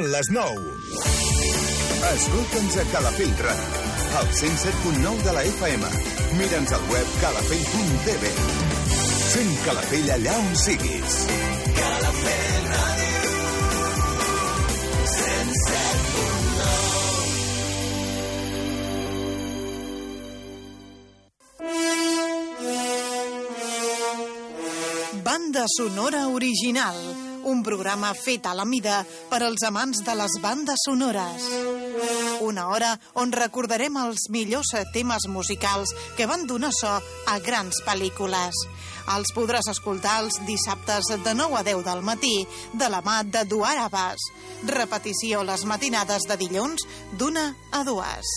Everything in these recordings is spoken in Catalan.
Són les 9. Escolta'ns a Calafell Ràdio, al 107.9 de la FM. Mira'ns al web calafell.tv. Sent Calafell allà on siguis. Calafell Ràdio. 107.9 Banda sonora original, un programa fet a la mida per als amants de les bandes sonores. Una hora on recordarem els millors temes musicals que van donar so a grans pel·lícules. Els podràs escoltar els dissabtes de 9 a 10 del matí de la mà de Duar Abbas. Repetició les matinades de dilluns d'una a dues.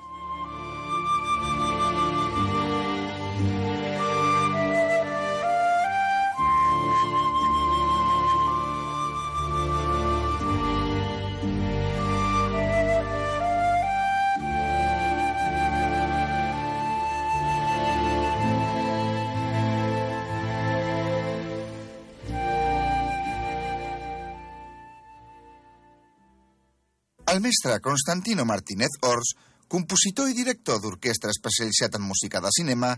El mestre Constantino Martínez Ors, compositor i director d'orquestra especialitzat en música de cinema,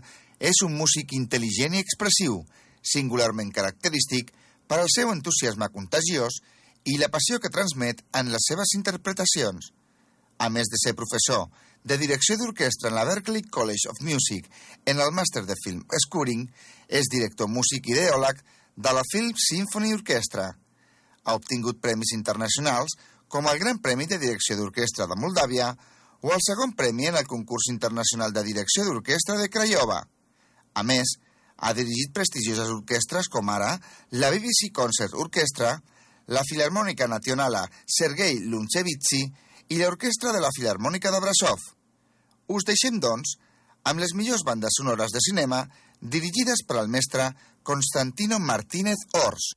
és un músic intel·ligent i expressiu, singularment característic per al seu entusiasme contagiós i la passió que transmet en les seves interpretacions. A més de ser professor de direcció d'orquestra en la Berklee College of Music en el màster de film Scoring, és director músic ideòleg de la Film Symphony Orchestra. Ha obtingut premis internacionals com el Gran Premi de Direcció d'Orquestra de Moldàvia o el segon premi en el concurs internacional de direcció d'orquestra de Craiova. A més, ha dirigit prestigioses orquestres com ara la BBC Concert Orchestra, la Filarmònica Nacionala Sergei Lunchevitsi i l'Orquestra de la Filarmònica de Brasov. Us deixem, doncs, amb les millors bandes sonores de cinema dirigides per al mestre Constantino Martínez Ors.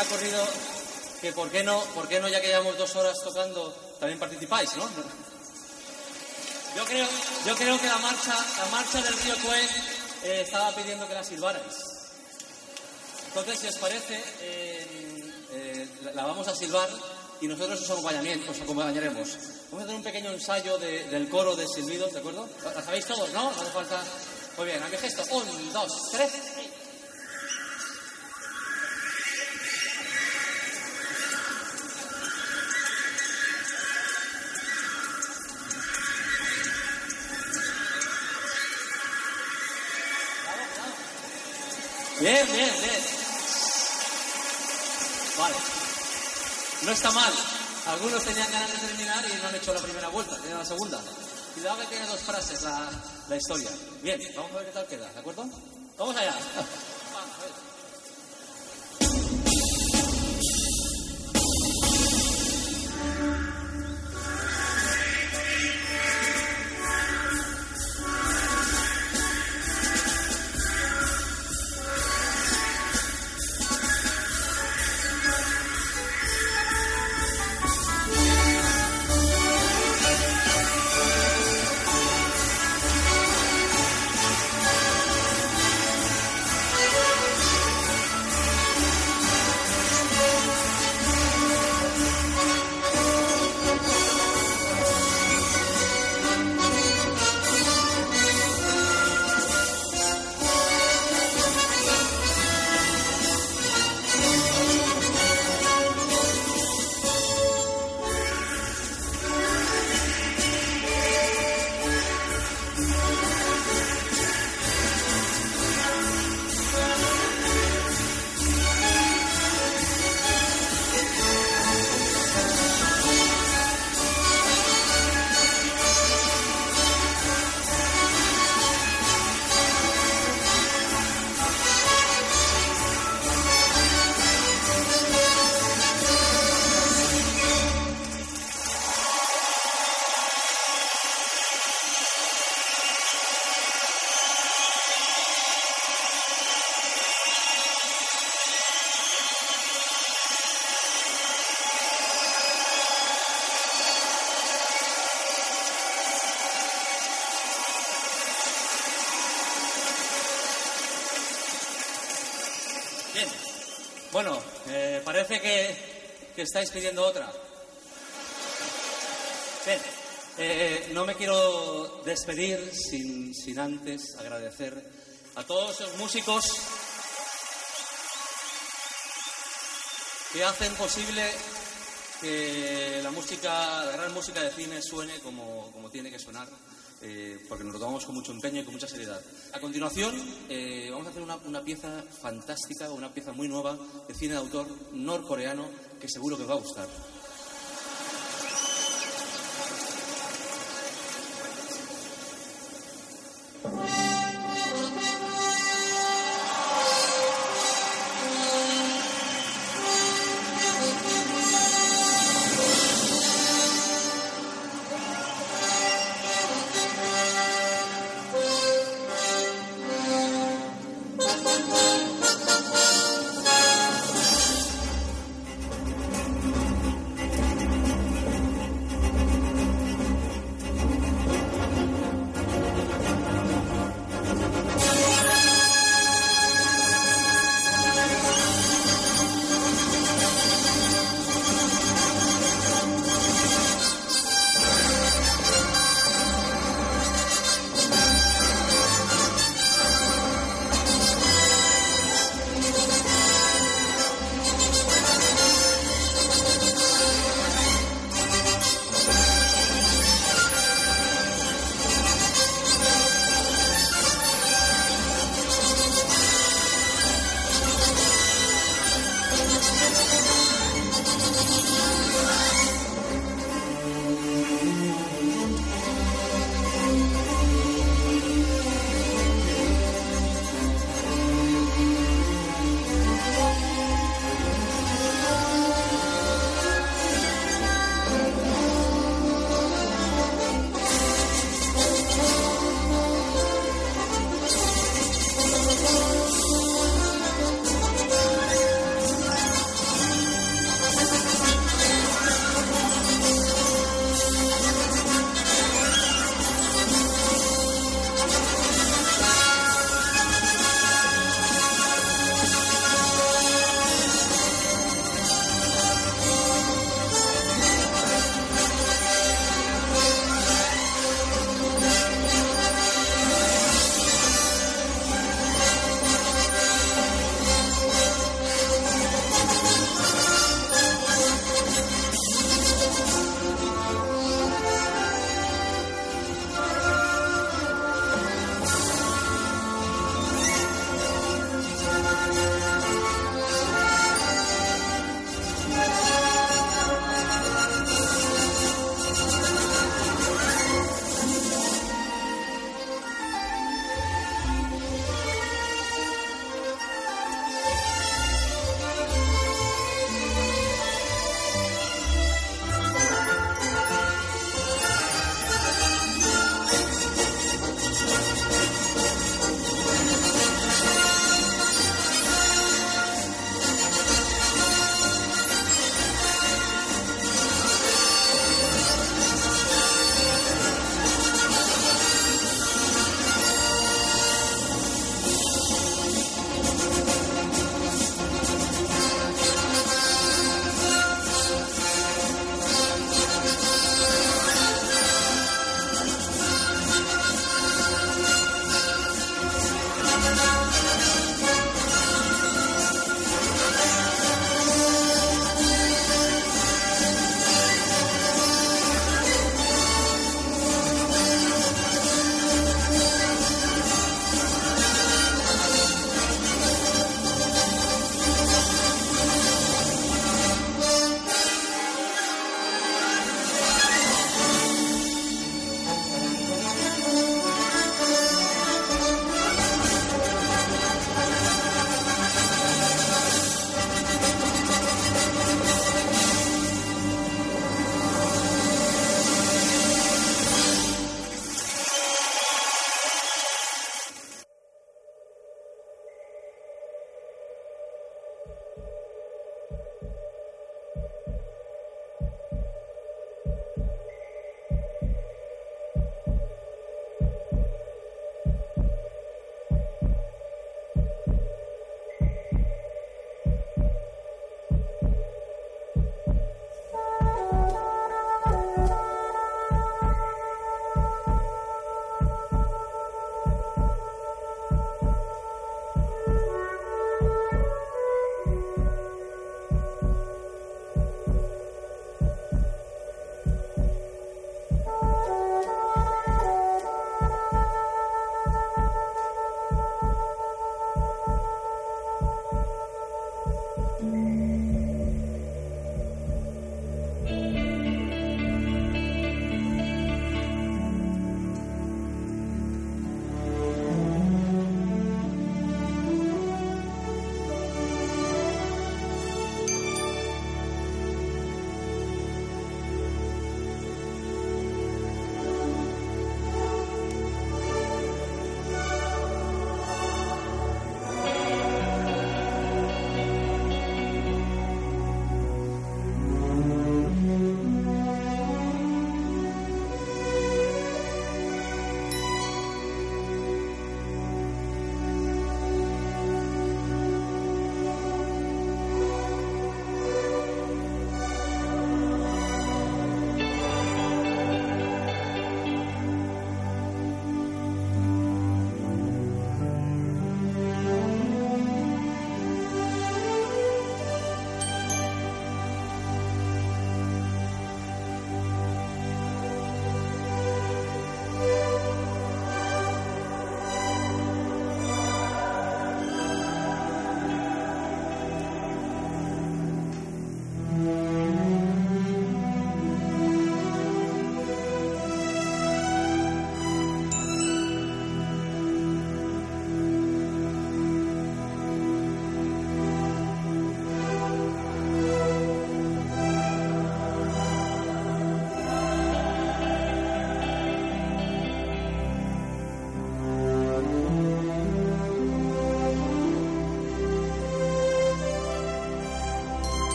Ha ocurrido que por qué no, por qué no ya que llevamos dos horas tocando, también participáis, ¿no? Yo creo, yo creo que la marcha, la marcha del río Cuen eh, estaba pidiendo que la silbarais. Entonces, si os parece, eh, eh, la- vamos a silbar y nosotros os. Os acompañaremos. Vamos a hacer un pequeño ensayo de- del coro de silbidos, ¿de acuerdo? ¿La sabéis todos, no? No hace falta. Muy bien, a mi gesto. Un, dos, tres. Algunos tenían ganas de terminar y no han hecho la primera vuelta, tienen la segunda. Cuidado que tiene dos frases la, la historia. Bien, vamos a ver qué tal queda, ¿de acuerdo? Vamos allá. Vamos, a ver. Estáis pidiendo otra. Bien. Eh, no me quiero despedir sin, sin antes agradecer a todos los músicos que hacen posible que la música, la gran música de cine suene como, como tiene que sonar, eh, porque nos lo tomamos con mucho empeño y con mucha seriedad. A continuación, eh, vamos a hacer una, una pieza fantástica, una pieza muy nueva de cine de autor norcoreano que seguro que va a gustar.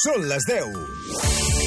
Són les 10.